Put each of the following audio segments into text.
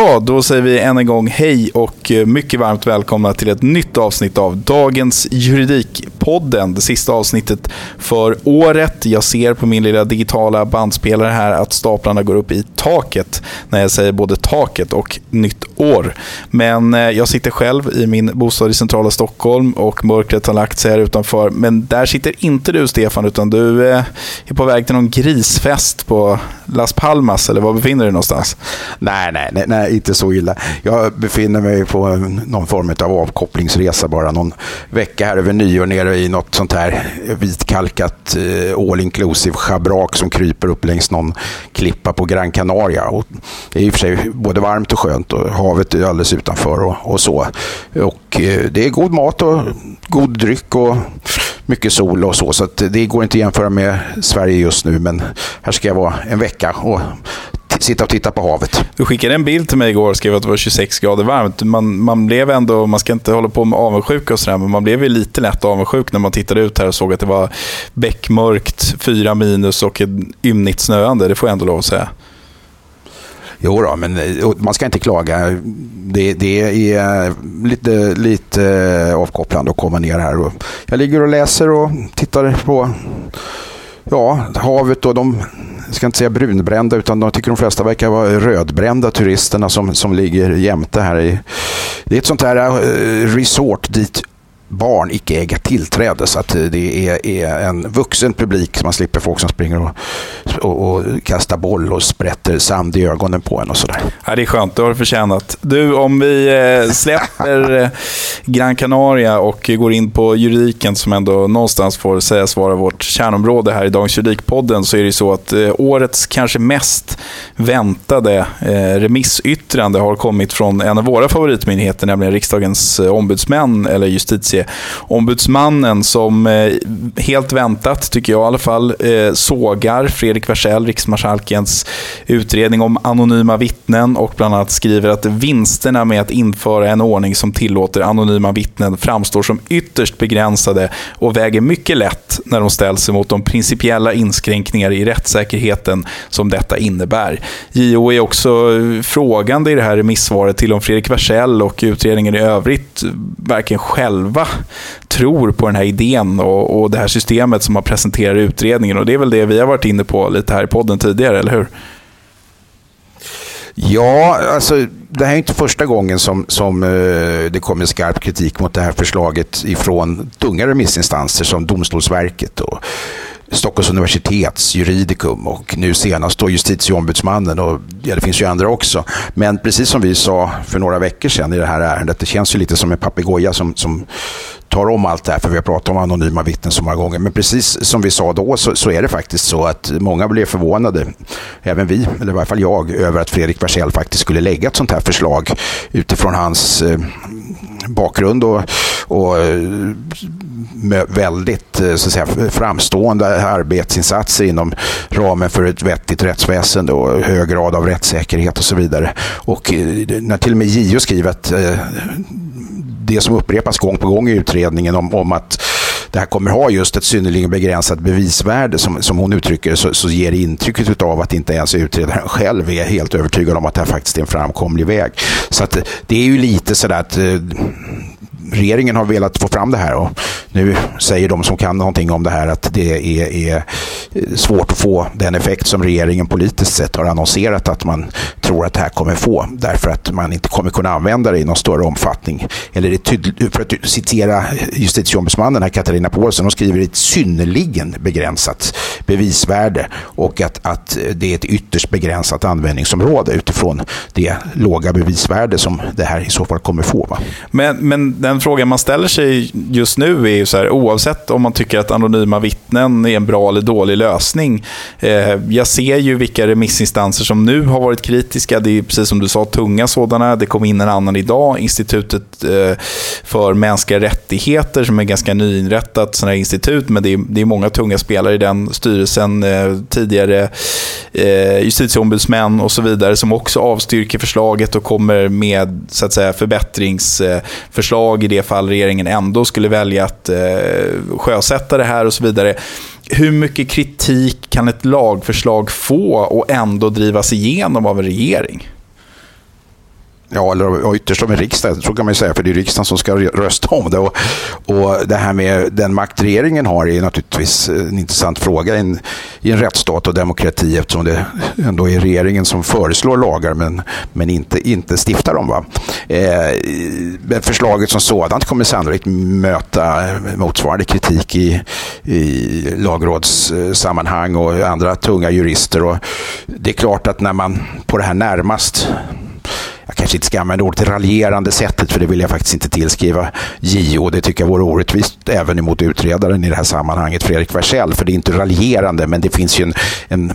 Ja, då säger vi än en gång hej och eh, mycket varmt välkomna till ett nytt avsnitt av dagens Juridik Juridikpodden. Det sista avsnittet för året. Jag ser på min lilla digitala bandspelare här att staplarna går upp i taket när jag säger både taket och nytt år. Men eh, jag sitter själv i min bostad i centrala Stockholm och mörkret har lagt sig här utanför. Men där sitter inte du Stefan, utan du eh, är på väg till någon grisfest på Las Palmas, eller var befinner du dig någonstans? Nej, nej, nej, nej, inte så illa. Jag befinner mig på någon form av avkopplingsresa bara någon vecka här över nyår nere i något sånt här vitkalkat eh, all inclusive schabrak som kryper upp längs någon klippa på Gran Canaria. Och det är i och för sig både varmt och skönt och havet är alldeles utanför och, och så. Och eh, det är god mat och god dryck och mycket sol och så. Så att det går inte att jämföra med Sverige just nu. Men här ska jag vara en vecka och sitta och titta på havet. Du skickade en bild till mig igår och skrev att det var 26 grader varmt. Man, man blev ändå, man ska inte hålla på med avundsjuka och sådär, men man blev ju lite lätt avundsjuk när man tittade ut här och såg att det var beckmörkt, fyra minus och ett ymnigt snöande. Det får jag ändå lov att säga. Jo då, men eh, man ska inte klaga. Det, det är lite, lite eh, avkopplande att komma ner här. Och jag ligger och läser och tittar på ja, havet och de, jag ska inte säga brunbrända, utan de tycker de flesta verkar vara rödbrända turisterna som, som ligger jämte här. I, det är ett sånt här eh, resort dit barn icke äga tillträde. Så att det är, är en vuxen publik. Så man slipper folk som springer och, och, och kastar boll och sprätter sand i ögonen på en och sådär. Ja, det är skönt, det har du förtjänat. Du, om vi eh, släpper eh, Gran Canaria och går in på juridiken som ändå någonstans får sägas vara vårt kärnområde här i dagens Juridikpodden så är det ju så att eh, årets kanske mest väntade remissyttrande har kommit från en av våra favoritmyndigheter, nämligen riksdagens ombudsmän eller Justitie justitieombudsmannen som eh, helt väntat, tycker jag i alla fall, eh, sågar Fredrik Wersäll, riksmarskalkens utredning om anonyma vittnen och bland annat skriver att vinsterna med att införa en ordning som tillåter anonyma vittnen framstår som ytterst begränsade och väger mycket lätt när de ställs emot de principiella inskränkningar i rättssäkerheten som detta innebär. JO är också frågande i det här remissvaret till om Fredrik Wersäll och utredningen i övrigt verkligen själva tror på den här idén och, och det här systemet som man presenterar i utredningen. Och det är väl det vi har varit inne på lite här i podden tidigare, eller hur? Ja, alltså det här är inte första gången som, som eh, det kommer skarp kritik mot det här förslaget ifrån tunga remissinstanser som Domstolsverket och Stockholms universitets juridikum och nu senast då justitieombudsmannen och ja, det finns ju andra också. Men precis som vi sa för några veckor sedan i det här ärendet, det känns ju lite som en papegoja som, som tar om allt det här, för vi har pratat om anonyma vittnen så många gånger. Men precis som vi sa då så, så, är det faktiskt så att många blev förvånade, även vi, eller i varje fall jag, över att Fredrik Wersäll faktiskt skulle lägga ett sånt här förslag utifrån hans eh, bakgrund och, och eh, väldigt eh, så att säga, framstående arbetsinsatser inom ramen för ett vettigt rättsväsende och hög grad av rättssäkerhet och så vidare. Och eh, när till och med JO skriver att det som upprepas gång på gång i utredningen om, om att det här kommer ha just ett synnerligen begränsat bevisvärde som, som hon uttrycker så, så ger det intrycket av att inte ens utredaren själv är helt övertygad om att det här faktiskt är en framkomlig väg. Så att det är ju lite sådär att eh, regeringen har velat få fram det här och nu säger de som kan någonting om det här att det är, är, svårt att få den effekt som regeringen politiskt sett har annonserat att man tror att det här kommer få därför att man inte kommer kunna använda det i någon större omfattning. Eller det för att citera justitieombudsmannen här, Katarina Paulsen, hon skriver ett synnerligen begränsat bevisvärde och att, att det är ett ytterst begränsat användningsområde utifrån det låga bevisvärde som det här i så fall kommer få. Va? Men, men den frågan man ställer sig just nu är ju så här, oavsett om man tycker att anonyma vittnen är en bra eller dålig lösning. Eh, jag ser ju vilka remissinstanser som nu har varit kritiska. Det är precis som du sa, tunga sådana. Det kom in en annan idag, Institutet eh, för mänskliga rättigheter, som är ganska nyinrättat sådana här institut, men det är, det är många tunga spelare i den styrelsen. Eh, tidigare eh, justitieombudsmän och så vidare, som också avstyrker förslaget och kommer med så att säga, förbättringsförslag i det fall regeringen ändå skulle välja att eh, sjösätta det här och så vidare. Hur mycket kritik kan ett lagförslag få och ändå drivas igenom av en regering? Ja, eller ytterst av en riksdag, så kan man säga, för det är riksdagen som ska rösta om det. Och, och det här med den makt regeringen har är naturligtvis en intressant fråga i en, i en rättsstat och demokrati eftersom det ändå är regeringen som föreslår lagar men, men inte, inte stiftar dem. Va? Eh, förslaget som sådant kommer sannolikt möta motsvarande kritik i, i lagrådssammanhang och andra tunga jurister. Och det är klart att när man på det här närmast jag kanske inte ska använda ordet raljerande sättet för det vill jag faktiskt inte tillskriva JO. Det tycker jag vore orättvist även emot utredaren i det här sammanhanget, Fredrik Wersäll. För det är inte raljerande men det finns ju en, en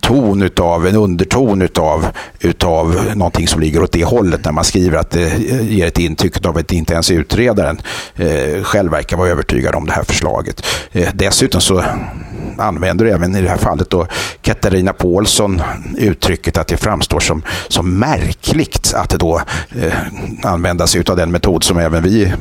ton utav, en underton utav, utav någonting som ligger åt det hållet när man skriver att det ger ett intryck av att inte ens utredaren eh, själv verkar vara övertygad om det här förslaget. Eh, dessutom så använder även i det här fallet då Katarina Paulsson uttrycket att det framstår som, som märkligt att då eh, använda sig av den metod som även vi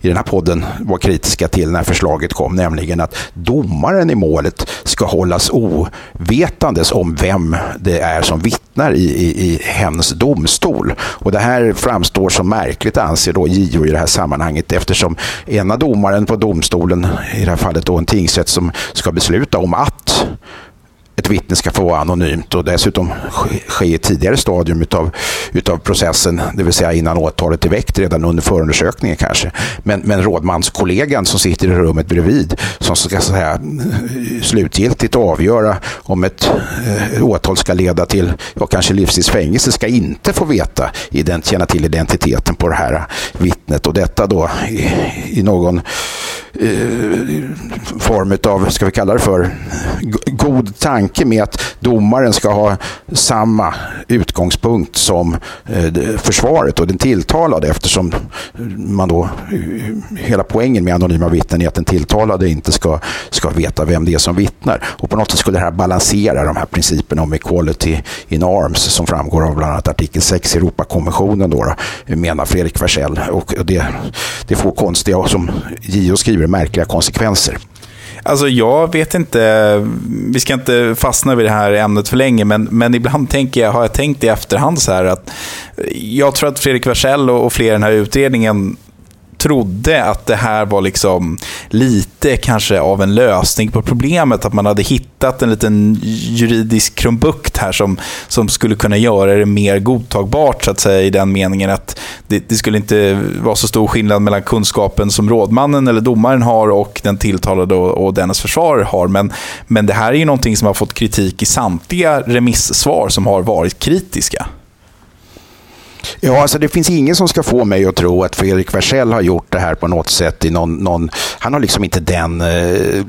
i den här podden var kritiska till när förslaget kom, nämligen att domaren i målet ska hållas ovetandes om vem det är som vittnar i, i, i hens domstol. Och det här framstår som märkligt anser då JO i det här sammanhanget eftersom ena domaren på domstolen, i det här fallet då en tingsrätt som ska besluta om att ett vittne ska få vara anonymt och dessutom ske i ett tidigare stadium utav, utav processen, det vill säga innan åtalet är väckt, redan under förundersökningen kanske. Men, men rådmanskollegan som sitter i rummet bredvid, som ska säga, eh, slutgiltigt avgöra om ett eh, åtal ska leda till ja, kanske livstidsfängelse, ska inte få veta, ident, känna till identiteten på det här vittnet. Och detta då i, i någon eh, form av, ska vi kalla det för, god tanke med att domaren ska ha samma utgångspunkt som eh, försvaret och den tilltalade eftersom man då, eh, hela poängen med anonyma vittnen är att den tilltalade inte ska, ska veta vem det är som vittnar. Och på något sätt skulle det här balansera de här principerna om equality in arms som framgår av bland annat artikel 6 i Europakonventionen då, då menar Fredrik Wersäll. Och det, det får konstiga, som JO skriver, märkliga konsekvenser. Alltså jag vet inte, vi ska inte fastna vid det här ämnet för länge, men, men ibland tänker jag, har jag tänkt i efterhand så här att jag tror att Fredrik Wersäll och, och fler i den här utredningen trodde att det här var liksom lite kanske av en lösning på problemet. Att man hade hittat en liten juridisk krumbukt här som, som skulle kunna göra det mer godtagbart så att säga i den meningen att det, det skulle inte vara så stor skillnad mellan kunskapen som rådmannen eller domaren har och den tilltalade och, och dennes försvarare har. Men, men det här är ju någonting som har fått kritik i samtliga remissvar som har varit kritiska. Ja, alltså det finns ingen som ska få mig att tro att Fredrik Wersäll har gjort det här på något sätt. i någon, någon Han har liksom inte den eh,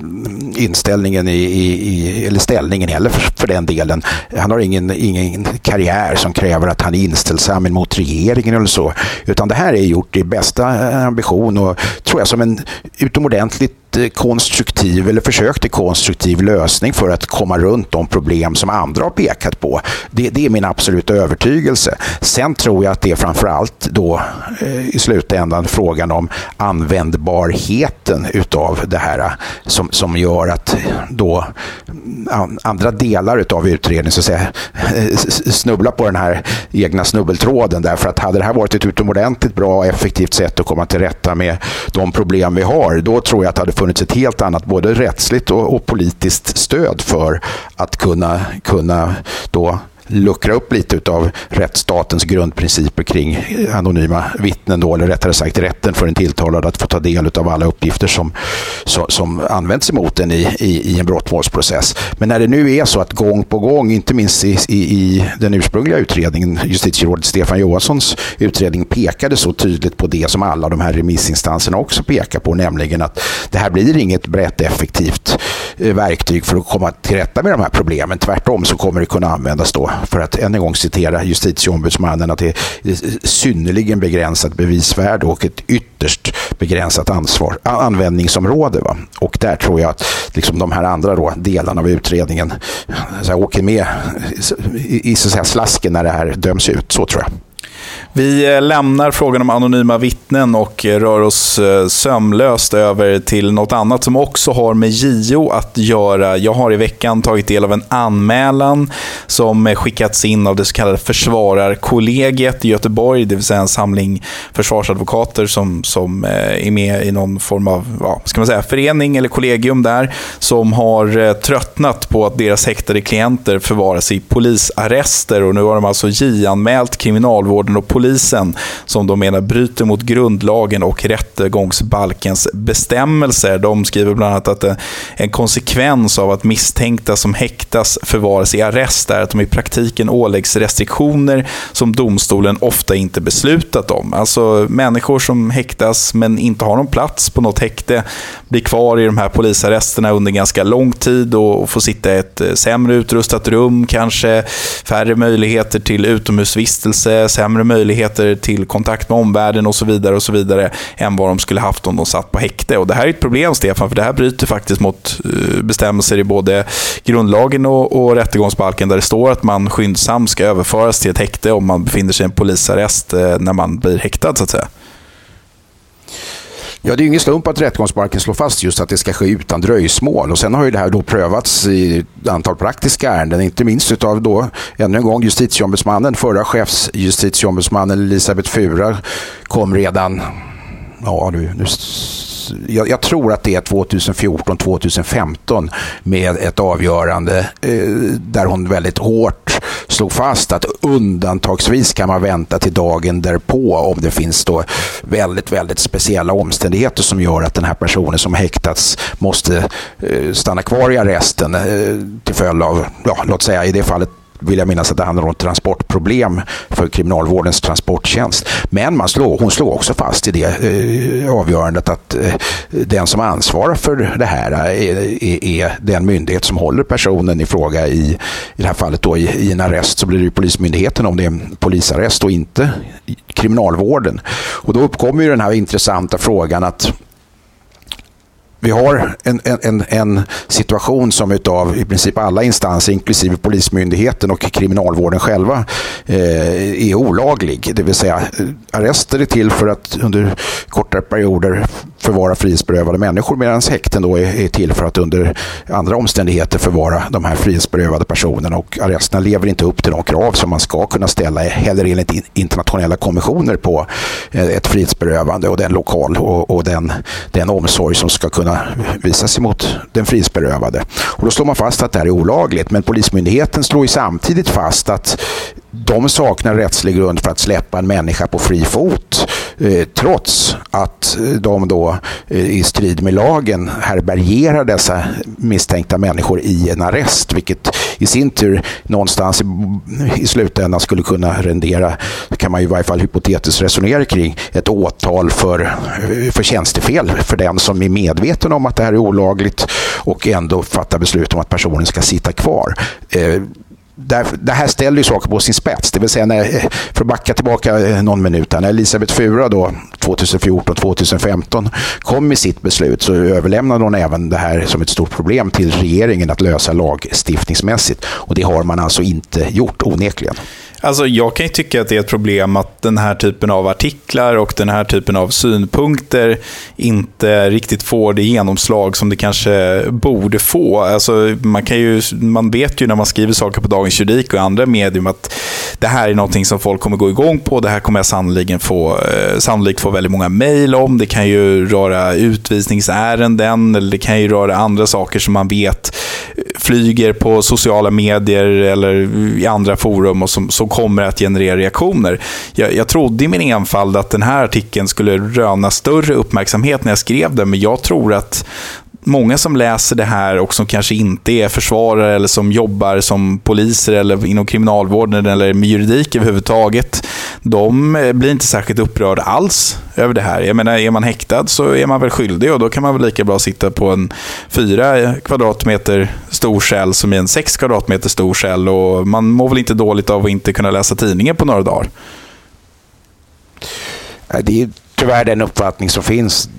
inställningen, i, i, eller ställningen heller för, för, den delen. Han har ingen, ingen karriär som kräver att han är inställsam mot regeringen eller så. Utan det här är gjort i bästa eh, ambition och tror jag som en utomordentligt konstruktiv eller försök till konstruktiv lösning för att komma runt de problem som andra har pekat på. Det, det är min absoluta övertygelse. Sen tror jag att det är framförallt då eh, i slutändan frågan om användbarheten utav det här eh, som, som gör att då mm, andra delar utav utredningen så att säga, eh, snubblar på den här egna snubbeltråden därför att hade det här varit ett utomordentligt bra och effektivt sätt att komma till rätta med de problem vi har, då tror jag att det hade funnits ett helt annat både rättsligt och, och politiskt stöd för att kunna, kunna då luckra upp lite av rättsstatens grundprinciper kring anonyma vittnen, då, eller rättare sagt rätten för en tilltalad att få ta del av alla uppgifter som, som, används emot en i, i, i, en brottmålsprocess. Men när det nu är så att gång på gång, inte minst i, i, i den ursprungliga utredningen, justitierådet Stefan Johanssons utredning pekade så tydligt på det som alla de här remissinstanserna också pekar på, nämligen att det här blir inget brett effektivt eh, verktyg för att komma till rätta med de här problemen. Tvärtom så kommer det kunna användas då för att än en gång citera justitieombudsmannen, att det är synnerligen begränsat bevisvärde och ett ytterst begränsat ansvar, användningsområde. Va? Och där tror jag att liksom de här andra då, delarna av utredningen så här, åker med i, i så här slasken när det här döms ut. Så tror jag. Vi eh, lämnar frågan om anonyma vittnen och eh, rör oss eh, sömlöst över till något annat som också har med JO att göra. Jag har i veckan tagit del av en anmälan som skickats in av det så kallade försvararkollegiet i Göteborg, det vill säga en samling försvarsadvokater som, som är med i någon form av ja, ska man säga, förening eller kollegium där, som har tröttnat på att deras häktade klienter förvaras i polisarrester och nu har de alltså JO-anmält kriminalvården och polisen som de menar bryter mot grundlagen och rättegångsbalkens bestämmelser. De skriver bland annat att eh, en konsekvens av att misstänkta som häktas förvaras i arrest är att de i praktiken åläggs restriktioner som domstolen ofta inte beslutat om. Alltså människor som häktas men inte har någon plats på något häkte blir kvar i de här polisarresterna under ganska lång tid och får sitta i ett eh, sämre utrustat rum, kanske färre möjligheter till utomhusvistelse, sämre möjligheter till kontakt med omvärlden och så vidare och så vidare än vad de skulle haft om de satt på häkte. Och det här är ett problem, Stefan, för det här bryter faktiskt mot eh, bestämmelser i både grundlagen och, och rättegångsbalken där det står att man skyndsamt ska överföras till ett häkte om man befinner sig i en polisarrest eh, när man blir häktad, så att säga. Ja, det är ingen slump att rättegångsbalken slår fast just att det ska ske utan dröjsmål. Och sen har ju det här då prövats i ett antal praktiska ärenden, inte minst av då, ännu en gång, justitieombudsmannen, förra chefsjustitieombudsmannen Elisabeth Fura kom redan, ja nu, nu jag, jag, tror att det är 2014-2015 med ett avgörande eh, där hon väldigt hårt slog fast att undantagsvis kan man vänta till dagen därpå om det finns då väldigt, väldigt speciella omständigheter som gör att den här personen som häktats måste eh, stanna kvar i arresten eh, till följd av, ja, låt säga i det fallet vill jag minnas att det handlar om transportproblem för kriminalvårdens transporttjänst. Men man slår, hon slår också fast i det eh, avgörandet att eh, den som ansvarar för det här är, är, är, den myndighet som håller personen i fråga i, i det här fallet då i, i en arrest så blir det ju Polismyndigheten om det är en polisarrest och inte kriminalvården. Och då uppkommer ju den här intressanta frågan att vi har en, en, en situation som utav i princip alla instanser, inklusive Polismyndigheten och Kriminalvården själva, eh, är olaglig. Det vill säga eh, arrester är till för att under kortare perioder förvara frihetsberövade människor medan häkten då är, är till för att under andra omständigheter förvara de här frihetsberövade personerna och arresterna lever inte upp till de krav som man ska kunna ställa heller enligt internationella konventioner på eh, ett frihetsberövande och den lokal och, och den, den omsorg som ska kunna visas emot den frihetsberövade. Och då slår man fast att det här är olagligt men Polismyndigheten slår ju samtidigt fast att de saknar rättslig grund för att släppa en människa på fri fot eh, trots att eh, de då eh, i strid med lagen härbärgerar dessa misstänkta människor i en arrest vilket i sin tur någonstans i, i slutändan skulle kunna rendera, kan man ju i varje fall hypotetiskt resonera kring, ett åtal för, för tjänstefel för den som är medveten om att det här är olagligt och ändå fattar beslut om att personen ska sitta kvar. Eh, det här ställer ju saker på sin spets. Det vill säga, när, för att backa tillbaka någon minut här, när Elisabeth Fura då 2014-2015 kom med sitt beslut så överlämnade hon även det här som ett stort problem till regeringen att lösa lagstiftningsmässigt. Och det har man alltså inte gjort onekligen. Alltså, jag kan ju tycka att det är ett problem att den här typen av artiklar och den här typen av synpunkter inte riktigt får det genomslag som det kanske borde få. Alltså, man, kan ju, man vet ju när man skriver saker på Dagens Juridik och andra medium att det här är någonting som folk kommer gå igång på. Det här kommer jag sannolikt få, eh, sannolikt få väldigt många mejl om. Det kan ju röra utvisningsärenden eller det kan ju röra andra saker som man vet flyger på sociala medier eller i andra forum och som, som kommer att generera reaktioner. Jag, jag trodde i min enfald att den här artikeln skulle röna större uppmärksamhet när jag skrev den, men jag tror att många som läser det här och som kanske inte är försvarare eller som jobbar som poliser eller inom kriminalvården eller med juridik överhuvudtaget, de eh, blir inte särskilt upprörda alls över det här. Jag menar, är man häktad så är man väl skyldig och då kan man väl lika bra sitta på en fyra kvadratmeter stor cell som i en sex kvadratmeter stor cell och man mår väl inte dåligt av att inte kunna läsa tidningen på några dagar. Det är tyvärr den uppfattning som finns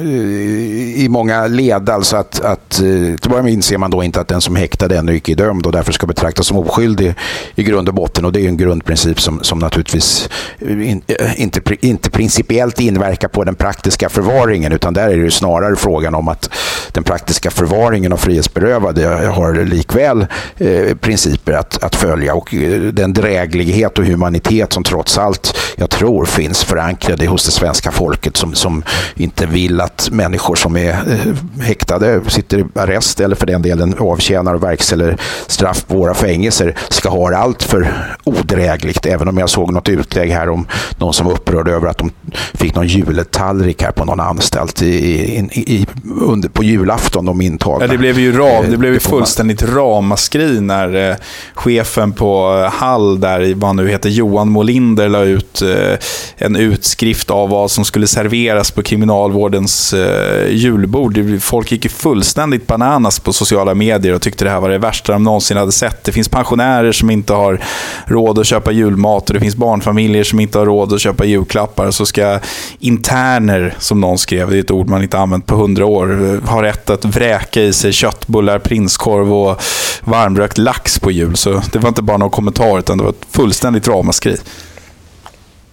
i många led. Alltså att, att, eh, till att börja med inser man då inte att den som häktad ännu icke är dömd och därför ska betraktas som oskyldig i grund och botten. Och det är en grundprincip som, som naturligtvis eh, in, eh, inte, inte principiellt inverkar på den praktiska förvaringen utan där är det snarare frågan om att den praktiska förvaringen av frihetsberövade har likväl eh, principer att, att följa och den dräglighet och humanitet som trots allt jag tror finns förankrade hos det svenska folket som, som inte vill att människor som är eh, häktade, sitter i arrest eller för den delen avtjänar och verkställer straff på våra fängelser ska ha det allt för odrägligt. Även om jag såg något utlägg här om någon som var upprörd över att de fick någon juletallrik här på någon anstalt i, i, i, under, på julafton, de intagna. Ja, det blev ju, ram, det blev ju fullständigt ramaskri när eh, chefen på Hall, där, vad nu heter, Johan Molinder, la ut eh, en utskrift av vad som skulle serveras på kriminalvårdens hans eh, julbord. Folk gick ju fullständigt bananas på sociala medier och tyckte det här var det värsta de någonsin hade sett. Det finns pensionärer som inte har råd att köpa julmat och det finns barnfamiljer som inte har råd att köpa julklappar. Så ska interner, som någon skrev, det är ett ord man inte använt på hundra år, eh, ha rätt att vräka i sig köttbullar, prinskorv och varmrökt lax på jul. Så det var inte bara någon kommentar, utan det var ett fullständigt ramaskri.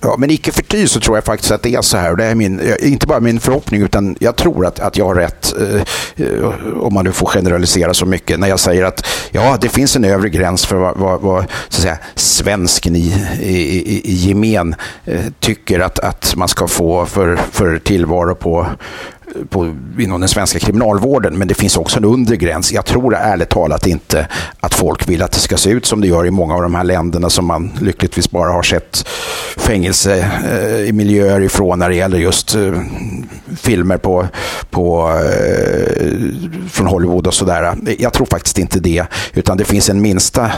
Ja, men icke förty så tror jag faktiskt att det är så här. Det är min, eh, inte bara min förhoppning, utan jag tror att, att jag har rätt, eh, om man nu får generalisera så mycket, när jag säger att ja, det finns en övre gräns för vad, vad, vad så att säga, svensken i, i, i, i gemen eh, tycker att, att man ska få för, för tillvaro på på, inom den svenska kriminalvården. Men det finns också en undre gräns. Jag tror ärligt talat inte att folk vill att det ska se ut som det gör i många av de här länderna som man lyckligtvis bara har sett fängelse eh, i miljöer ifrån när det gäller just eh, filmer på, på, eh, från Hollywood och sådär. Jag tror faktiskt inte det. Utan det finns en minsta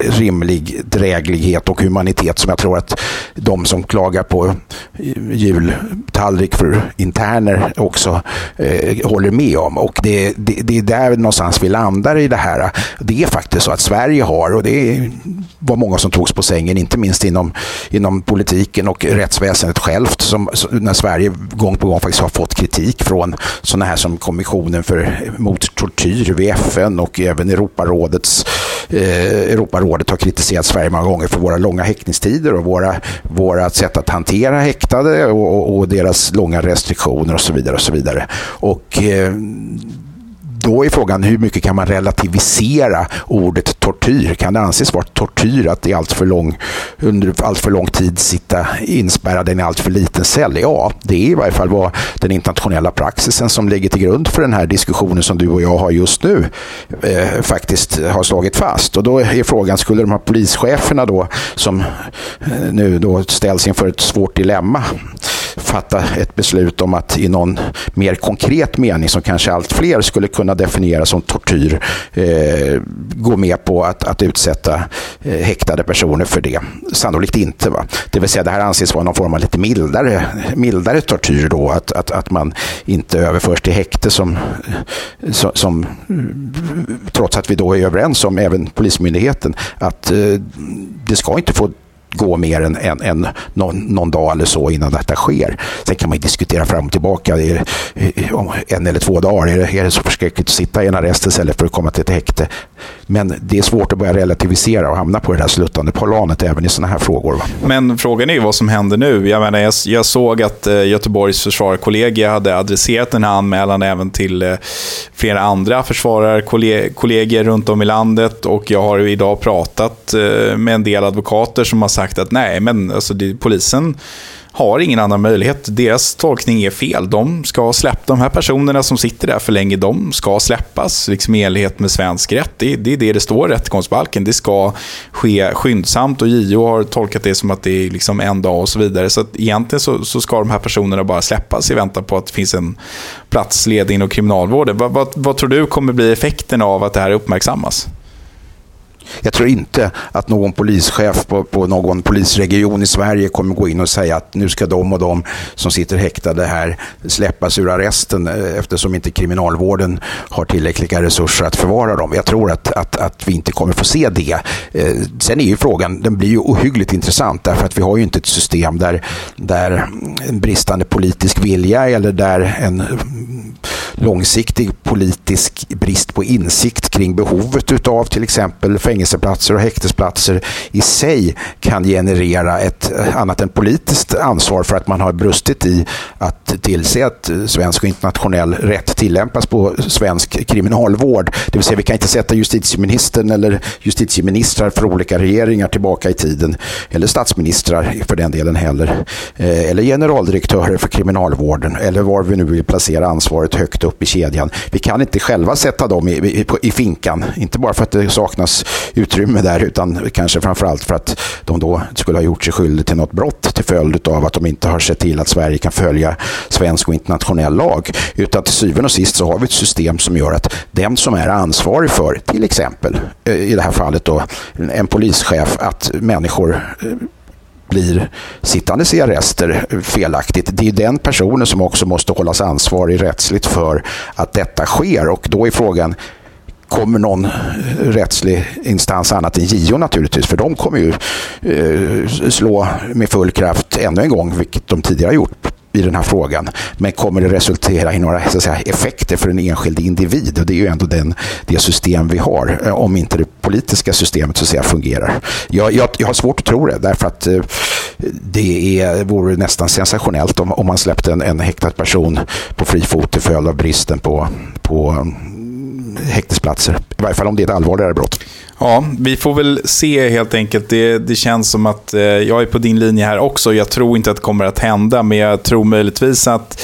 rimlig dräglighet och humanitet som jag tror att de som klagar på eh, jultallrik för interner och också eh, håller med om. Och det, det, det, är där någonstans vi landar i det här. Det är faktiskt så att Sverige har, och det var många som togs på sängen, inte minst inom, inom politiken och rättsväsendet självt, som, när Sverige gång på gång faktiskt har fått kritik från sådana här som Kommissionen för, mot tortyr vid FN och även Europarådets, eh, Europarådet har kritiserat Sverige många gånger för våra långa häktningstider och våra, våra sätt att hantera häktade och, och, och deras långa restriktioner och så vidare. Så vidare. Och eh, då är frågan hur mycket kan man relativisera ordet tortyr? Kan det anses vara tortyr att i allt för lång, under allt för lång tid sitta inspärrad i en allt för liten cell? Ja, det är i varje fall vad den internationella praxisen som ligger till grund för den här diskussionen som du och jag har just nu eh, faktiskt har slagit fast. Och då är frågan, skulle de här polischeferna då som eh, nu då ställs inför ett svårt dilemma fatta ett beslut om att i någon mer konkret mening som kanske allt fler skulle kunna definiera som tortyr eh, gå med på att, att utsätta eh, häktade personer för det? Sannolikt inte. Va? Det vill säga det här anses vara någon form av lite mildare, mildare tortyr då, att, att, att man inte överförs till häkte som, eh, som, som trots att vi då är överens om, även Polismyndigheten, att eh, det ska inte få gå mer än, än, än någon, någon, dag eller så innan detta sker. Sen kan man diskutera fram och tillbaka. Är det, eh, om en eller två dagar, är det, är det så förskräckligt att sitta i en arrest istället för att komma till ett häkte? Men det är svårt att börja relativisera och hamna på det där sluttande planet även i sådana här frågor. Va? Men frågan är ju vad som händer nu. Jag, menar, jag, jag såg att eh, Göteborgs försvararkollegie hade adresserat den här anmälan även till eh, flera andra försvararkollegier runt om i landet och jag har idag pratat eh, med en del advokater som har sagt sagt att nej, men alltså det, polisen har ingen annan möjlighet. Deras tolkning är fel. De ska släppa de här personerna som sitter där för länge. De ska släppas liksom i enlighet med svensk rätt. Det, det är det det står i rättegångsbalken. Det ska ske skyndsamt och JO har tolkat det som att det är liksom en dag och så vidare. Så att egentligen så, så ska de här personerna bara släppas i väntan på att det finns en platsledig inom kriminalvården. Vad, vad, vad tror du kommer bli effekten av att det här uppmärksammas? Jag tror inte att någon polischef på, på, någon polisregion i Sverige kommer gå in och säga att nu ska de och de som sitter häktade här släppas ur arresten eh, eftersom inte kriminalvården har tillräckliga resurser att förvara dem. Jag tror att, att, att vi inte kommer få se det. Eh, sen är ju frågan, den blir ju ohyggligt intressant därför att vi har ju inte ett system där, där en bristande politisk vilja eller där en långsiktig politisk brist på insikt kring behovet av till exempel fängelseplatser och häktesplatser i sig kan generera ett annat än politiskt ansvar för att man har brustit i att tillse att svensk och internationell rätt tillämpas på svensk kriminalvård. Det vill säga vi kan inte sätta justitieministern eller justitieministrar för olika regeringar tillbaka i tiden eller statsministrar för den delen heller eh, eller generaldirektörer för kriminalvården eller var vi nu vill placera ansvaret högt upp i kedjan. Vi kan inte själva sätta dem i, i, i finkan, inte bara för att det saknas utrymme där utan kanske framförallt för att de då skulle ha gjort sig skyldiga till något brott till följd av att de inte har sett till att Sverige kan följa svensk och internationell lag. Utan till syvende och sist så har vi ett system som gör att den som är ansvarig för, till exempel eh, i det här fallet då, en polischef, att människor eh, blir sittandes i arrester felaktigt. Det är den personen som också måste hållas ansvarig rättsligt för att detta sker. Och då är frågan kommer någon rättslig instans annat än JO naturligtvis, för de kommer ju eh, slå med full kraft ännu en gång, vilket de tidigare har gjort i den här frågan. Men kommer det resultera i några så säga, effekter för en enskild individ? Och det är ju ändå den, det system vi har, eh, om inte det politiska systemet så att säga, fungerar. Jag, jag, jag har svårt att tro det, därför att eh, det är, vore nästan sensationellt om, om man släppte en, en häktad person på fri fot till följd av bristen på, på mm, häktesplatser. I varje fall om det är ett allvarligare brott. Ja, vi får väl se helt enkelt. Det, det känns som att eh, jag är på din linje här också. Jag tror inte att det kommer att hända, men jag tror möjligtvis att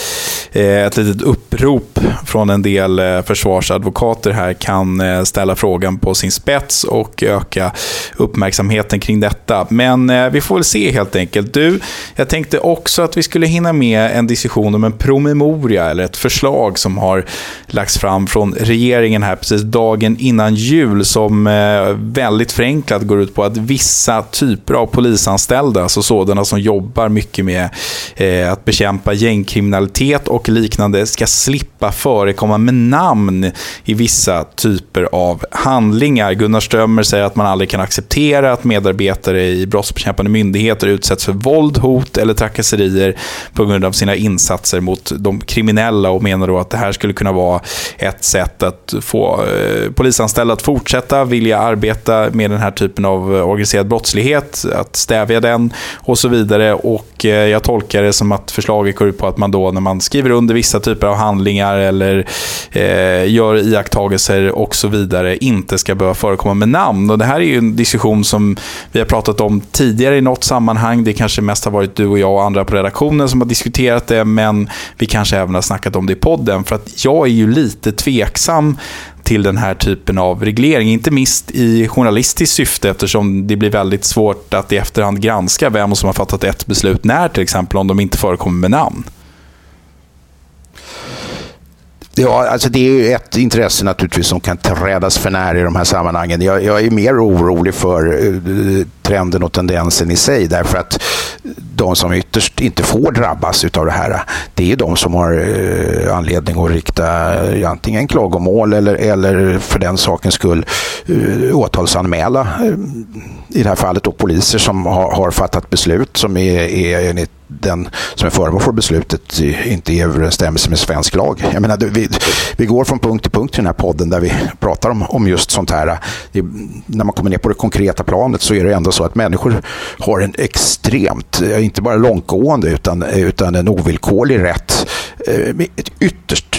eh, ett litet upprop från en del eh, försvarsadvokater här kan eh, ställa frågan på sin spets och öka uppmärksamheten kring detta. Men eh, vi får väl se helt enkelt. Du, jag tänkte också att vi skulle hinna med en diskussion om en promemoria eller ett förslag som har lagts fram från regeringen här precis dagen innan jul som eh, väldigt förenklat går ut på att vissa typer av polisanställda, alltså sådana som jobbar mycket med eh, att bekämpa gängkriminalitet och liknande ska slippa förekomma med namn i vissa typer av handlingar. Gunnar Strömmer säger att man aldrig kan acceptera att medarbetare i brottsbekämpande myndigheter utsätts för våld, hot eller trakasserier på grund av sina insatser mot de kriminella och menar då att det här skulle kunna vara ett sätt att få eh, polisanställda att fortsätta vilja arbeta med den här typen av eh, organiserad brottslighet, att stävja den och så vidare. Och eh, jag tolkar det som att förslaget går ut på att man då när man skriver under vissa typer av handlingar eller eh, gör iakttagelser och så vidare inte ska behöva förekomma med namn. Och det här är ju en diskussion som vi har pratat om tidigare i något sammanhang. Det kanske mest har varit du och jag och andra på redaktionen som har diskuterat det, men vi kanske även har snackat om det i podden. För att jag är ju lite tveksam till den här typen av reglering. Inte minst i journalistiskt syfte eftersom det blir väldigt svårt att i efterhand granska vem som har fattat ett beslut när till exempel om de inte förekommer med namn. Ja, alltså det är ju ett intresse naturligtvis som kan trädas för när i de här sammanhangen. Jag, jag är mer orolig för eh, trenden och tendensen i sig därför att de som ytterst inte får drabbas av det här det är de som har eh, anledning att rikta eh, antingen klagomål eller, eller för den sakens skull åtalsanmäla i det här fallet då poliser som har, har fattat beslut som är, är enligt den som är föremål för beslutet inte är i överensstämmelse med svensk lag. Jag menar, vi, vi går från punkt till punkt i den här podden där vi pratar om, om just sånt här. Det, när man kommer ner på det konkreta planet så är det ändå så att människor har en extremt, eh, inte bara långtgående utan, utan en ovillkorlig rätt, eh, ett ytterst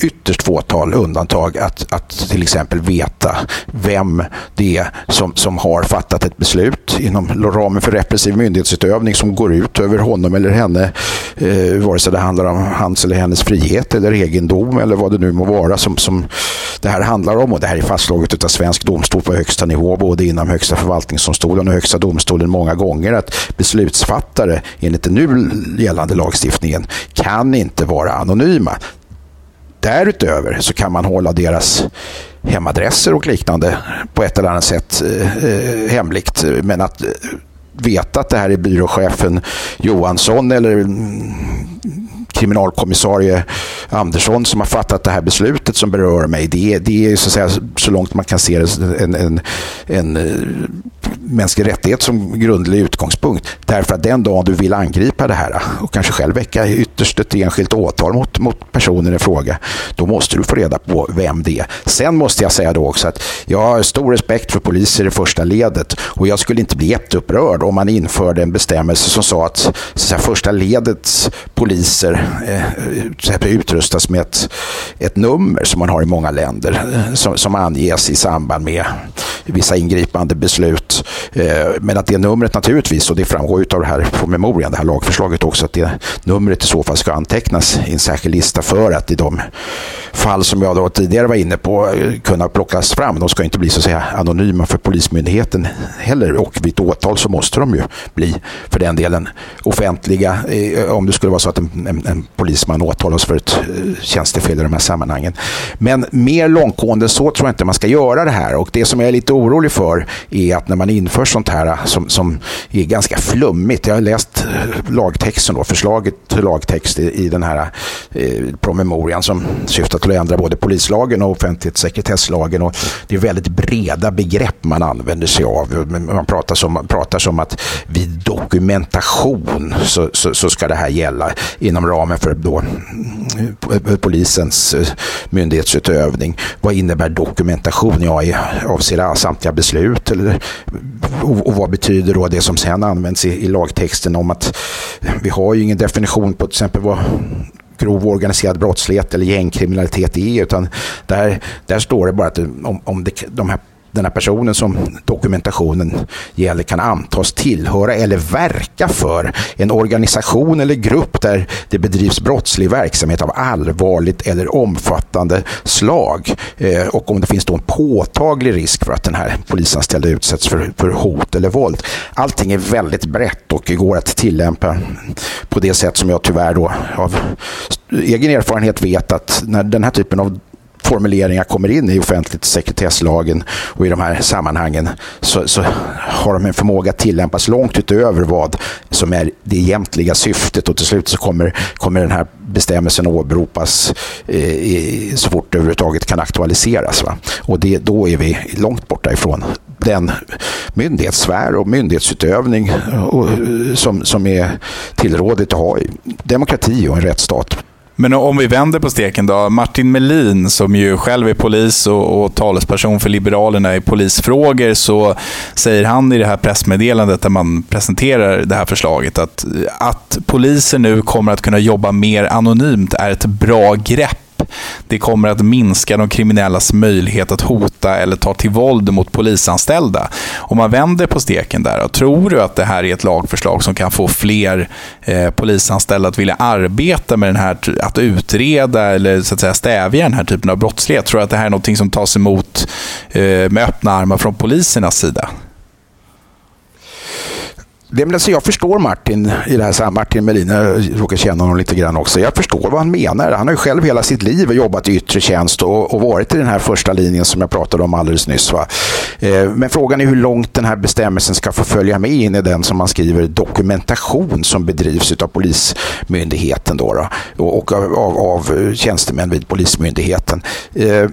ytterst fåtal undantag att, att till exempel veta vem det är som, som har fattat ett beslut inom ramen för repressiv myndighetsutövning som går ut över honom eller henne, eh, vare sig det handlar om hans eller hennes frihet eller egendom eller vad det nu må vara som, som det här handlar om. Och det här är fastslaget av svensk domstol på högsta nivå, både inom högsta förvaltningsdomstolen och högsta domstolen många gånger, att beslutsfattare enligt den nu gällande lagstiftningen kan inte vara anonyma. Därutöver så kan man hålla deras hemadresser och liknande på ett eller annat sätt eh, eh hemligt. Men att eh, veta att det här är byråchefen Johansson eller kriminalkommissarie Andersson som har fattat det här beslutet som berör mig. Det, det är så, säga, så långt man kan se det en, en, en eh, mänsklig rättighet som grundlig utgångspunkt. Därför att den dagen du vill angripa det här och kanske själv väcka ytterst ett enskilt åtal mot, mot personen i fråga, då måste du få reda på vem det är. Sen måste jag säga då också att jag har stor respekt för poliser i första ledet och jag skulle inte bli jätteupprörd om man införde en bestämmelse som sa att, så att första ledets poliser eh, eh, utrustas med ett, ett nummer som man har i många länder eh, som, som anges i samband med vissa ingripande beslut. Eh, men att det numret naturligtvis, och det framgår av det här promemorian, det här lagförslaget också, att det numret i så fall ska antecknas i en särskild lista för att i de fall som jag då tidigare var inne på eh, kunna plockas fram. De ska inte bli så att säga anonyma för Polismyndigheten heller och vid ett åtal så måste måste de ju bli för den delen offentliga eh, om det skulle vara så att en, en, en polisman åtalas för ett eh, tjänstefel i de här sammanhangen. Men mer långtgående så tror jag inte man ska göra det här och det som jag är lite orolig för är att när man inför sånt här eh, som, som är ganska flummigt. Jag har läst lagtexten då, förslaget till lagtext i, i den här eh, promemorian som syftar till att ändra både polislagen och offentlighetssekretesslagen och det är väldigt breda begrepp man använder sig av. Man pratar som, pratar som att vid dokumentation så, så, så ska det här gälla inom ramen för då, eh, polisens eh, myndighetsutövning. Vad innebär dokumentation? Ja, avser samtliga beslut? Eller, och, och, vad betyder då det som sen används i, i lagtexten om att vi har ju ingen definition på till exempel vad grov organiserad brottslighet eller gängkriminalitet är utan där, där står det bara att om, om det, de här den här personen som dokumentationen gäller kan antas tillhöra eller verka för en organisation eller grupp där det bedrivs brottslig verksamhet av allvarligt eller omfattande slag. Eh, och om det finns då en påtaglig risk för att den här polisanställda utsätts för, för hot eller våld. Allting är väldigt brett och går att tillämpa på det sätt som jag tyvärr då av egen erfarenhet vet att när den här typen av formuleringar kommer in i offentligt sekretesslagen och i de här sammanhangen så, så har de en förmåga att tillämpas långt utöver vad som är det egentliga syftet och till slut så kommer, kommer den här bestämmelsen åberopas eh, så fort det överhuvudtaget kan aktualiseras. Va? Och det, då är vi långt borta ifrån den myndighetssfär och myndighetsutövning eh, och, eh, som, som är tillrådigt att ha i demokrati och en rättsstat. Men om vi vänder på steken då. Martin Melin som ju själv är polis och, och talesperson för Liberalerna i polisfrågor så säger han i det här pressmeddelandet där man presenterar det här förslaget att, att poliser nu kommer att kunna jobba mer anonymt är ett bra grepp det kommer att minska de kriminellas möjlighet att hota eller ta till våld mot polisanställda. Om man vänder på steken där, tror du att det här är ett lagförslag som kan få fler eh, polisanställda att vilja arbeta med den här, att utreda eller så att säga stävja den här typen av brottslighet? Tror du att det här är något som tas emot eh, med öppna armar från polisernas sida? Det, alltså jag förstår Martin i det här Martin Melin, jag råkar känna honom lite grann också. Jag förstår vad han menar. Han har ju själv hela sitt liv jobbat i yttre tjänst och, och varit i den här första linjen som jag pratade om alldeles nyss. Va? Eh, men frågan är hur långt den här bestämmelsen ska få följa med in i den som man skriver dokumentation som bedrivs av Polismyndigheten då, då och av, av, av tjänstemän vid Polismyndigheten. Eh,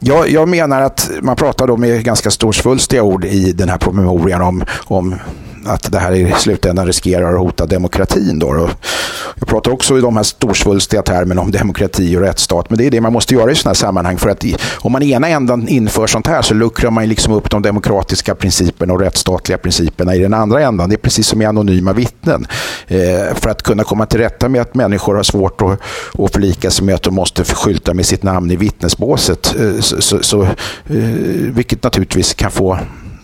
jag, jag, menar att man pratar då med ganska storsvulstiga ord i den här promemorian om, om att det här i slutändan riskerar att hota demokratin. Då. Jag pratar också i de här storsvulstiga termerna om demokrati och rättsstat, men det är det man måste göra i sådana här sammanhang. För att om man i ena ändan inför sånt här så luckrar man liksom upp de demokratiska principerna och rättsstatliga principerna i den andra ändan. Det är precis som i anonyma vittnen. Eh, för att kunna komma till rätta med att människor har svårt att, att förlika sig med att de måste skylta med sitt namn i vittnesbåset, eh, så, så, så, eh, vilket naturligtvis kan få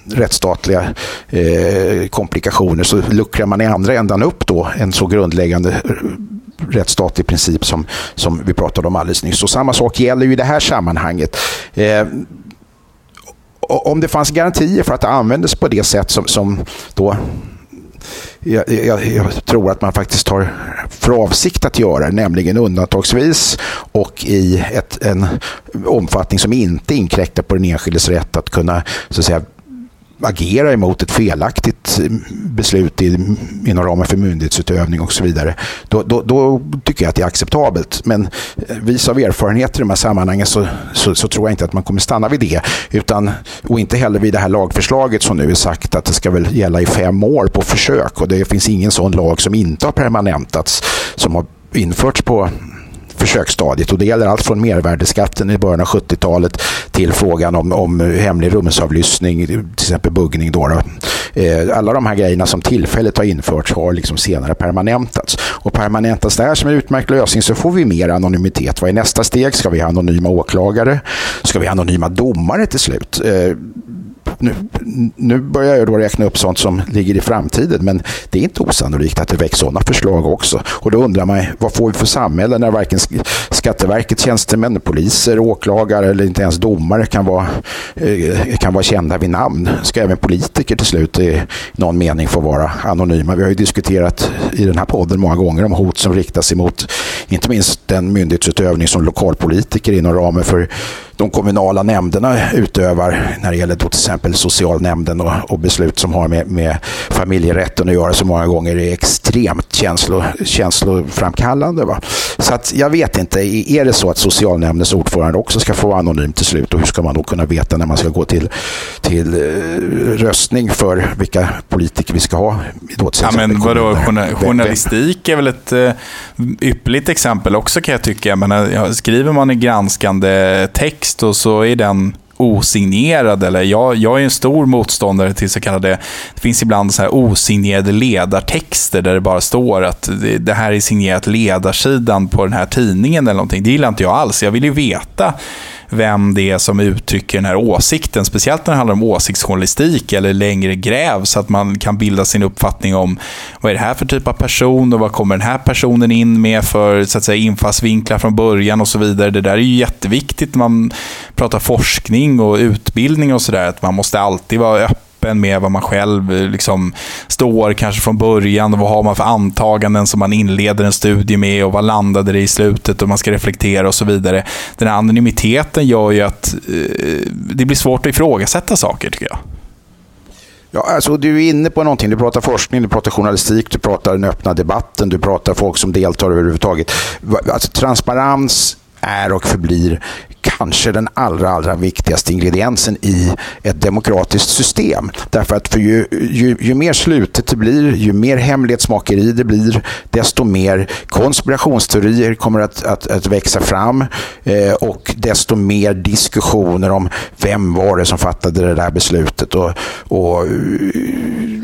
rättsstatliga eh, komplikationer så luckrar man i andra ändan upp då en så grundläggande eh, rättsstatlig princip som, som vi pratade om alldeles nyss. Och samma sak gäller ju i det här sammanhanget. Eh, om det fanns garantier för att det användes på det sätt som, som då jag, jag, jag, tror att man faktiskt har för avsikt att göra, nämligen undantagsvis och i ett, en omfattning som inte inkräktar på den enskildes rätt att kunna så att säga, agera emot ett felaktigt beslut i, inom ramen för myndighetsutövning och så vidare, då, då, då, tycker jag att det är acceptabelt. Men eh, vis av erfarenhet i de här sammanhangen så, så, så, tror jag inte att man kommer stanna vid det. Utan, och inte heller vid det här lagförslaget som nu är sagt att det ska väl gälla i fem år på försök. Och det finns ingen sån lag som inte har permanentats som har införts på försöksstadiet och det gäller allt från mervärdeskatten i början av 70-talet till frågan om, om hemlig rumsavlyssning, till exempel buggning. Då, då. Eh, alla de här grejerna som tillfälligt har införts har liksom senare permanentats. Och permanentas det här som en utmärkt lösning så får vi mer anonymitet. Vad är nästa steg? Ska vi ha anonyma åklagare? Ska vi ha anonyma domare till slut? Eh, nu, nu börjar jag då räkna upp sånt som ligger i framtiden men det är inte osannolikt att det väcks sådana förslag också. Och då undrar man vad får vi för samhälle när varken Skatteverkets tjänstemän, poliser, åklagare eller inte ens domare kan vara, eh, kan vara kända vid namn. Ska även politiker till slut i någon mening få vara anonyma? Vi har ju diskuterat i den här podden många gånger om hot som riktas emot inte minst den myndighetsutövning som lokalpolitiker inom ramen för de kommunala nämnderna utövar när det gäller till exempel socialnämnden och, och beslut som har med, med familjerätten att göra så många gånger är extremt känslo, känsloframkallande. Va? Så att jag vet inte, är det så att socialnämndens ordförande också ska få vara anonym till slut och hur ska man då kunna veta när man ska gå till, till uh, röstning för vilka politiker vi ska ha? Då, ja, men vadå, journalistik är väl ett uh, ypperligt exempel också kan jag tycka. Men, skriver man i granskande text text och så är den osignerad. Eller jag, jag är en stor motståndare till så kallade, det finns ibland så här osignerade ledartexter där det bara står att det, här är signerat ledarsidan på den här tidningen eller någonting. Det gillar inte jag alls. Jag vill ju veta vem det är som uttrycker den här åsikten. Speciellt när det handlar om åsiktsjournalistik eller längre gräv så att man kan bilda sin uppfattning om vad är det här för typ av person och vad kommer den här personen in med för så att säga, infallsvinklar från början och så vidare. Det där är ju jätteviktigt när man pratar forskning och utbildning och sådär. Att man måste alltid vara öppen öppen med vad man själv eh, liksom står, kanske från början. Och vad har man för antaganden som man inleder en studie med och vad landade det i slutet och man ska reflektera och så vidare. Den här anonymiteten gör ju att eh, det blir svårt att ifrågasätta saker, tycker jag. Ja, alltså, du är inne på någonting. Du pratar forskning, du pratar journalistik, du pratar den öppna debatten, du pratar folk som deltar överhuvudtaget. Alltså, transparens är och förblir kanske den allra, allra viktigaste ingrediensen i ett demokratiskt system. Därför att för ju, ju, ju mer slutet det blir, ju mer hemlighetsmakeri det blir, desto mer konspirationsteorier kommer att, att, att växa fram eh, och desto mer diskussioner om vem var det som fattade det där beslutet och, och eh,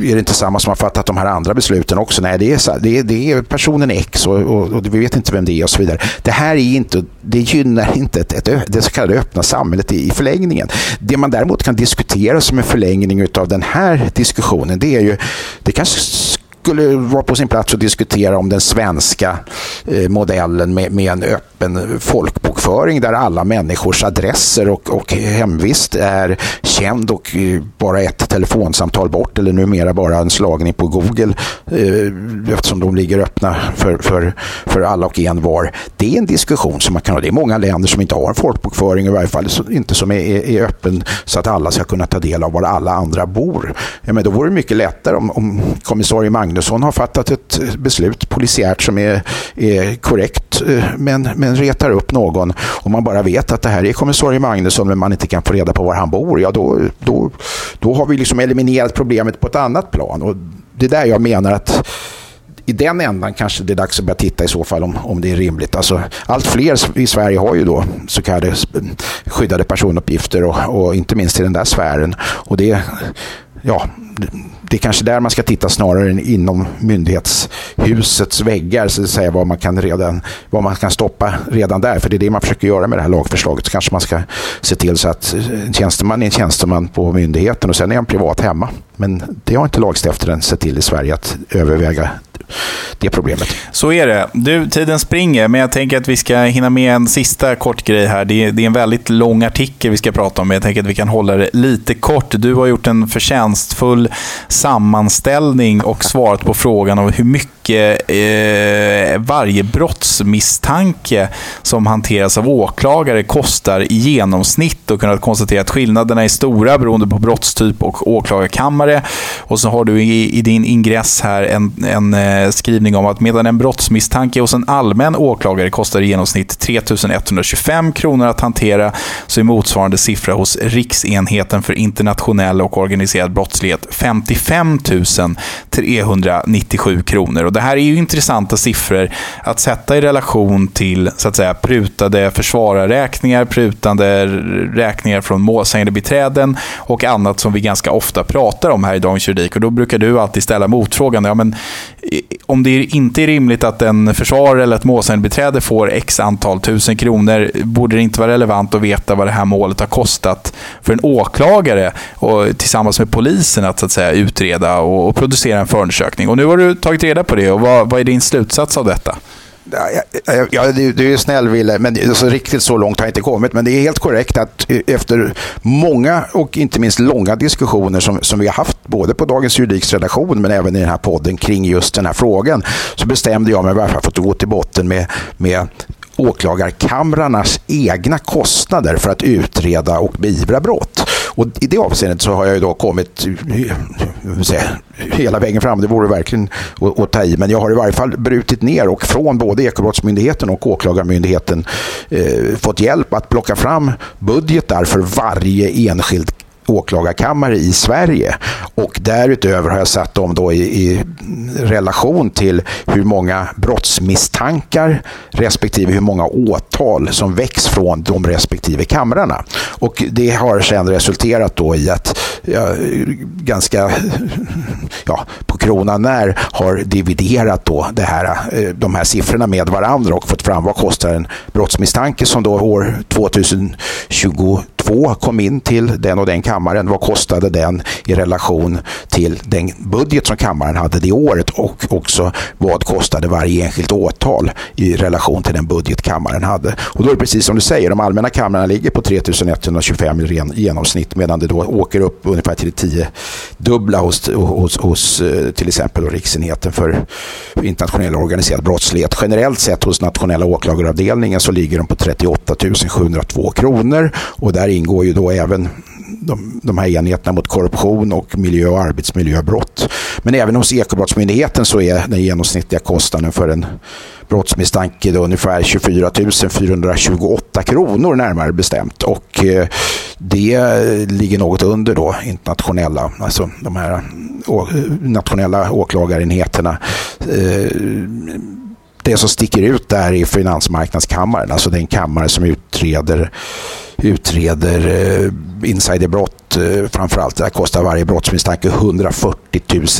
är det inte samma som har fattat de här andra besluten också? Nej, det är, det är, det är personen X och, och, och, vi vet inte vem det är och så vidare. Det här är inte, det gynnar inte ett, ett, det så kallade öppna samhället i, i förlängningen. Det man däremot kan diskutera som en förlängning av den här diskussionen, det är ju, det kanske skulle vara på sin plats att diskutera om den svenska eh, modellen med, med en öppen folkbokföring där alla människors adresser och, och hemvist är känd och eh, bara ett telefonsamtal bort eller numera bara en slagning på Google eh, eftersom de ligger öppna för, för, för alla och en var. Det är en diskussion som man kan ha. Det är många länder som inte har en folkbokföring i varje fall inte som är, är öppen så att alla ska kunna ta del av var alla andra bor. Ja, men då vore det mycket lättare om, om kommissarie Magnus Magnusson har fattat ett beslut polisiärt som är, är korrekt eh, men, men retar upp någon och man bara vet att det här är kommissarie Magnusson men man inte kan få reda på var han bor, ja då, då, då har vi liksom eliminerat problemet på ett annat plan. Och det är där jag menar att i den ändan kanske det är dags att börja titta i så fall om, om det är rimligt. Alltså, allt fler i Sverige har ju då så kallade skyddade personuppgifter och, och inte minst i den där sfären. Och det, ja, det är kanske där man ska titta snarare än inom myndighetshusets väggar, så att säga, vad, man kan redan, vad man kan stoppa redan där. För det är det man försöker göra med det här lagförslaget. Så kanske man ska se till så att en tjänsteman är en tjänsteman på myndigheten och sen är han privat hemma. Men det har inte lagstiftaren sett till i Sverige att överväga det problemet. Så är det. Du, tiden springer, men jag tänker att vi ska hinna med en sista kort grej här. Det är, det är en väldigt lång artikel vi ska prata om, men jag tänker att vi kan hålla det lite kort. Du har gjort en förtjänstfull sammanställning och svarat på frågan om hur mycket eh, varje brottsmisstanke som hanteras av åklagare kostar i genomsnitt och kunnat konstatera att skillnaderna är stora beroende på brottstyp och åklagarkammare. Och så har du i, i din ingress här en, en eh, skrivning om att medan en brottsmisstanke hos en allmän åklagare kostar i genomsnitt 3 125 kronor att hantera så är motsvarande siffra hos Riksenheten för internationell och organiserad brottslighet 55 397 kronor. Och det här är ju intressanta siffror att sätta i relation till så att säga, prutade försvararräkningar, prutande räkningar från målsägandebiträden och annat som vi ganska ofta pratar om här i Dagens Juridik. Och då brukar du alltid ställa motfrågan, ja, men om det inte är rimligt att en försvarare eller ett målsägandebiträde får x antal tusen kronor, borde det inte vara relevant att veta vad det här målet har kostat för en åklagare och tillsammans med polisen att, så att säga, utreda och, och producera en förundersökning. Och nu har du tagit reda på det och vad, vad är din slutsats av detta? Ja, du, du är snäll Wille, men alltså, riktigt så långt har jag inte kommit. Men det är helt korrekt att eh, efter många och inte minst långa diskussioner som, som vi har haft både på Dagens Juridiks redaktion men även i den här podden kring just den här frågan så bestämde jag mig för att gå till botten med, med åklagarkamrarnas egna kostnader för att utreda och beivra brott. Och I det avseendet så har jag ju då kommit säga, hela vägen fram. Det vore verkligen att, att ta i. Men jag har i varje fall brutit ner och från både Ekobrottsmyndigheten och Åklagarmyndigheten eh, fått hjälp att plocka fram budgetar för varje enskild åklagarkammare i Sverige. Och därutöver har jag satt dem då i, i, relation till hur många brottsmisstankar respektive hur många åtal som väcks från de respektive kamrarna. Och det har sedan resulterat då i att jag ganska ja, på kronan när har dividerat då det här, eh, de här siffrorna med varandra och fått fram vad kostar en brottsmisstanke som då år 2022 två kom in till den och den kammaren. Vad kostade den i relation till den budget som kammaren hade det året och också vad kostade varje enskilt åtal i relation till den budget kammaren hade. Och då är det precis som du säger, de allmänna kamrarna ligger på 3125 i genomsnitt medan det då åker upp ungefär till 10 dubbla hos, hos, hos eh, till exempel Riksenheten för internationell organiserad brottslighet. Generellt sett hos nationella åklagaravdelningen så ligger de på 38 702 kronor och där ingår ju då även de, de här enheterna mot korruption och miljö och arbetsmiljöbrott. Men även hos Ekobrottsmyndigheten så är den genomsnittliga kostnaden för en brottsmisstanke då ungefär 24 428 kronor närmare bestämt. Och eh, det ligger något under då internationella, alltså de här nationella åklagarenheterna. Eh, det som sticker ut där är Finansmarknadskammaren, alltså den kammare som utreder utreder eh, insiderbrott eh, framförallt. Det kostar varje brottsmisstanke 140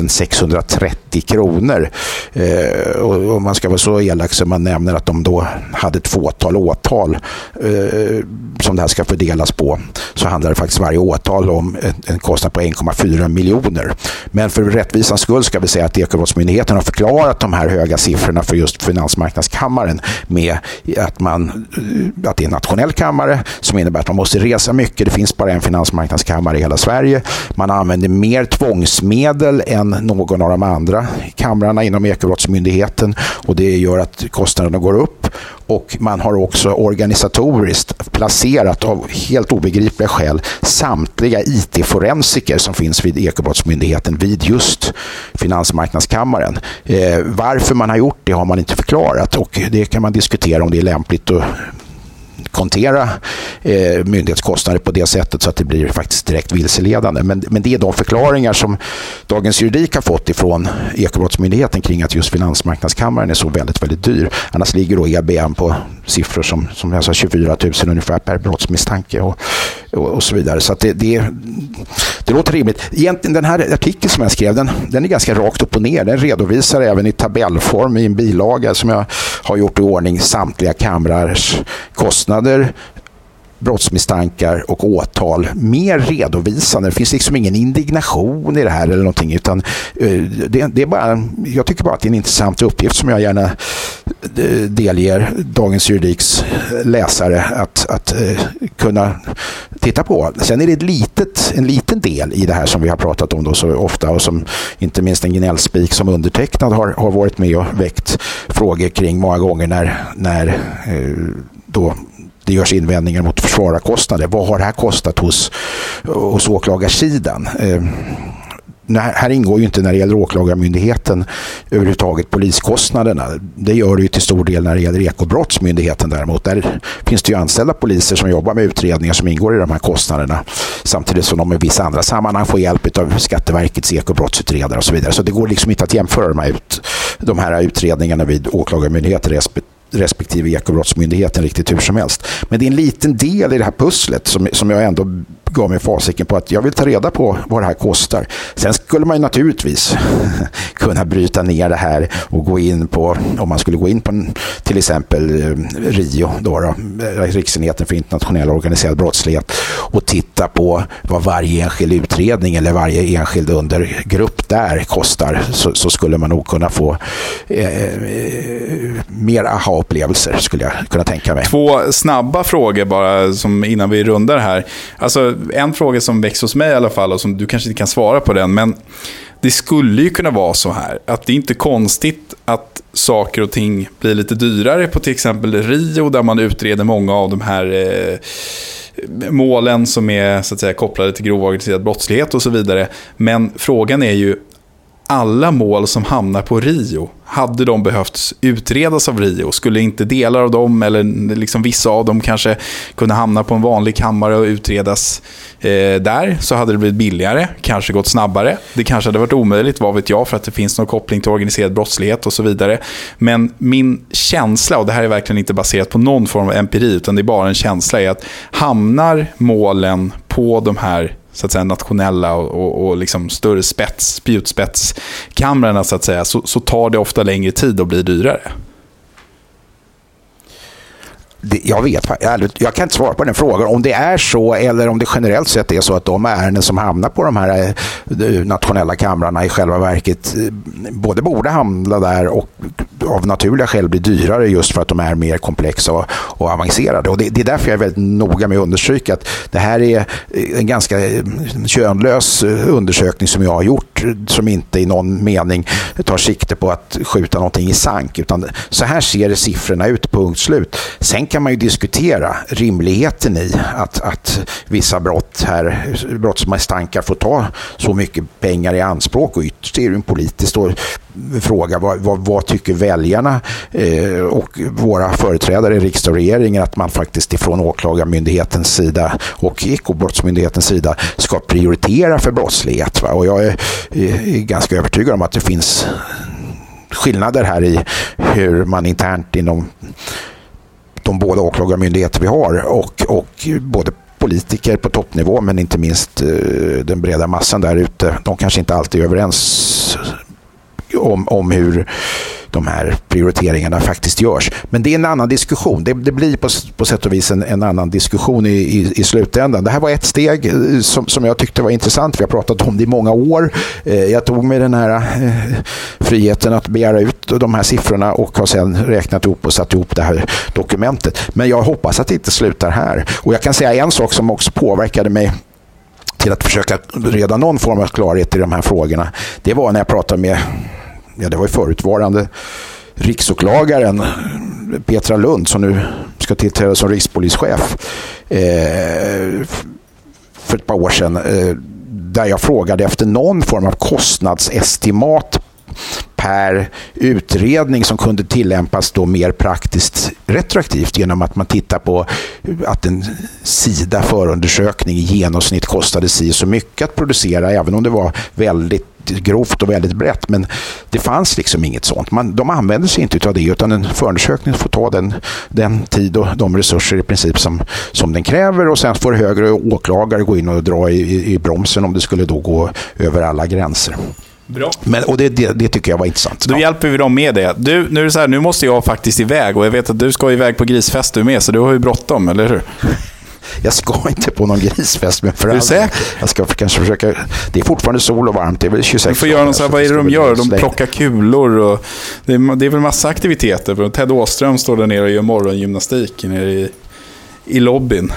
630 kronor. Eh, och om man ska vara så elak som man nämner att de då hade ett fåtal åtal eh, som det här ska fördelas på så handlar det faktiskt varje åtal om en, en kostnad på 1,4 miljoner. Men för rättvisans skull ska vi säga att Ekobrottsmyndigheten har förklarat de här höga siffrorna för just Finansmarknadskammaren med att, man, eh, att det är en nationell kammare som är innebär att man måste resa mycket. Det finns bara en finansmarknadskammare i hela Sverige. Man använder mer tvångsmedel än någon av de andra kamrarna inom Ekobrottsmyndigheten och det gör att kostnaderna går upp och man har också organisatoriskt placerat av helt obegripliga skäl samtliga IT-forensiker som finns vid Ekobrottsmyndigheten vid just Finansmarknadskammaren. Eh, varför man har gjort det har man inte förklarat och det kan man diskutera om det är lämpligt att kontera eh, myndighetskostnader på det sättet så att det blir faktiskt direkt vilseledande. Men, men det är de förklaringar som Dagens Juridik har fått ifrån Ekobrottsmyndigheten kring att just Finansmarknadskammaren är så väldigt, väldigt dyr. Annars ligger då EBM på siffror som, som jag sa 24 000 ungefär per brottsmisstanke och, och, och så vidare. Så det, det, det låter rimligt. Egentligen den här artikeln som jag skrev, den, den är ganska rakt upp och ner. Den redovisar även i tabellform i en bilaga som jag har gjort i ordning samtliga kamrars kostnader brottsmisstankar och åtal mer redovisande. Det finns liksom ingen indignation i det här eller någonting utan eh, det, det, är bara, jag tycker bara att det är en intressant uppgift som jag gärna eh, delger Dagens Juridiks läsare att, att eh, kunna titta på. Sen är det ett litet, en liten del i det här som vi har pratat om då så ofta och som inte minst en gnällspik som undertecknad har, har varit med och väckt frågor kring många gånger när, när då det görs invändningar mot försvararkostnader. Vad har det här kostat hos, hos åklagarsidan? Eh, här ingår ju inte när det gäller åklagarmyndigheten överhuvudtaget poliskostnaderna. Det gör det ju till stor del när det gäller ekobrottsmyndigheten däremot. Där finns det ju anställda poliser som jobbar med utredningar som ingår i de här kostnaderna. Samtidigt som de i vissa andra sammanhang får hjälp av Skatteverkets ekobrottsutredare och så vidare. Så det går liksom inte att jämföra de här, ut, de här utredningarna vid åklagarmyndigheten respektive respektive ekobrottsmyndigheten riktigt hur som helst. Men det är en liten del i det här pusslet som, som jag ändå gav mig fasiken på att jag vill ta reda på vad det här kostar. Sen skulle man ju naturligtvis kunna bryta ner det här och gå in på, om man skulle gå in på till exempel eh, RIO, då, då, eh, Riksenheten för internationell organiserad brottslighet och titta på vad varje enskild utredning eller varje enskild undergrupp där kostar så, så skulle man nog kunna få eh, eh aha upplevelser skulle jag kunna tänka mig. Två snabba frågor bara som innan vi rundar här. Alltså en fråga som väcks hos mig i alla fall och som du kanske inte kan svara på den. Men det skulle ju kunna vara så här att det är inte konstigt att saker och ting blir lite dyrare på till exempel Rio där man utreder många av de här eh, målen som är så att säga, kopplade till grov organiserad brottslighet och så vidare. Men frågan är ju, alla mål som hamnar på Rio, hade de behövt utredas av Rio? Skulle inte delar av dem, eller liksom vissa av dem kanske kunna hamna på en vanlig kammare och utredas eh, där, så hade det blivit billigare, kanske gått snabbare. Det kanske hade varit omöjligt, vad vet jag, för att det finns någon koppling till organiserad brottslighet och så vidare. Men min känsla, och det här är verkligen inte baserat på någon form av empiri, utan det är bara en känsla, är att hamnar målen på de här så att säga, nationella och, och, och liksom större spets, spjutspetskamrarna så att säga, så, så tar det ofta längre tid och blir dyrare det, jag vet jag kan inte svara på den frågan. Om det är så eller om det generellt sett är så att de ärenden som hamnar på de här eh, nationella kamrarna i själva verket eh, både borde hamna där och av naturliga skäl blir dyrare just för att de är mer komplexa och, och avancerade. Och det, det, är därför jag är väldigt noga med att understryka att det här är eh, en ganska könlös undersökning som jag har gjort som inte i någon mening tar sikte på att skjuta någonting i sank. Utan så här ser siffrorna ut, punkt slut. Sen kan man ju diskutera rimligheten i att, att vissa brott här, brottsmisstankar får ta så mycket pengar i anspråk och ytterst är det en politisk fråga. Vad, vad, vad tycker väljarna eh, och våra företrädare i riksdag och regering att man faktiskt ifrån åklagarmyndighetens sida och ekobrottsmyndighetens sida ska prioritera för brottslighet. Va? Och jag är, eh, är ganska övertygad om att det finns skillnader här i hur man internt inom de båda åklagarmyndigheter vi har och, och både politiker på toppnivå men inte minst eh, den breda massan där ute. De kanske inte alltid är överens om, om hur de här prioriteringarna faktiskt görs. Men det är en annan diskussion. Det, det blir på, på sätt och vis en, en annan diskussion i, i, i, slutändan. Det här var ett steg eh, som, som jag tyckte var intressant. Vi har pratat om det i många år. Eh, jag tog mig den här eh, friheten att begära ut de här siffrorna och har sedan räknat ihop och satt ihop det här dokumentet. Men jag hoppas att det inte slutar här. Och jag kan säga en sak som också påverkade mig till att försöka reda någon form av klarhet i de här frågorna. Det var när jag pratade med ja, det var ju förutvarande riksåklagaren Petra Lund som nu ska tillträda som rikspolischef eh, för ett par år sedan eh, där jag frågade efter någon form av kostnadsestimat per utredning som kunde tillämpas då mer praktiskt retroaktivt genom att man tittar på att en sida förundersökning i genomsnitt kostade si så mycket att producera även om det var väldigt grovt och väldigt brett. Men det fanns liksom inget sånt. Man, de använder sig inte av det utan en förundersökning får ta den, den tid och de resurser i princip som, som den kräver och sen får högre åklagare gå in och dra i, i, i bromsen om det skulle då gå över alla gränser. Bra. Men, och det, det, det, tycker jag var intressant. Då ja. hjälper vi dem med det. Du, nu är det så här, nu måste jag faktiskt iväg och jag vet att du ska iväg på grisfest du med, så du har ju bråttom, eller hur? Jag ska inte på någon grisfest, men för Är du säker? Jag ska kanske försöka. Det är fortfarande sol och varmt. Det är väl 26 Du får göra så här, vad är det de gör? De plockar kulor och det är, det är väl massa aktiviteter. Ted Åström står där nere och gör morgongymnastik nere i, i lobbyn.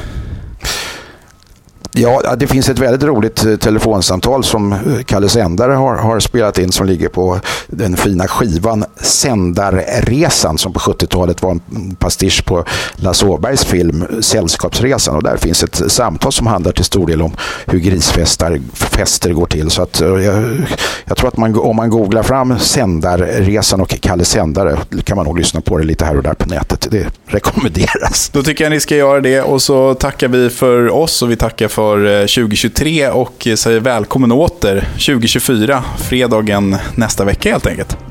Ja, det finns ett väldigt roligt eh, telefonsamtal som eh, Kalle Sändare har, har, spelat in som ligger på den fina skivan Sändarresan som på 70-talet var en pastisch på Lasse Åbergs film Sällskapsresan. Och där finns ett samtal som handlar till stor del om hur grisfester går till. Så att, eh, jag, jag tror att man, om man googlar fram Sändarresan och Kalle Sändare kan man nog lyssna på det lite här och där på nätet. Det rekommenderas. Då tycker jag ni ska göra det och så tackar vi för oss och vi tackar för för eh, 2023 och eh, säger välkommen åter 2024, fredagen nästa vecka helt enkelt.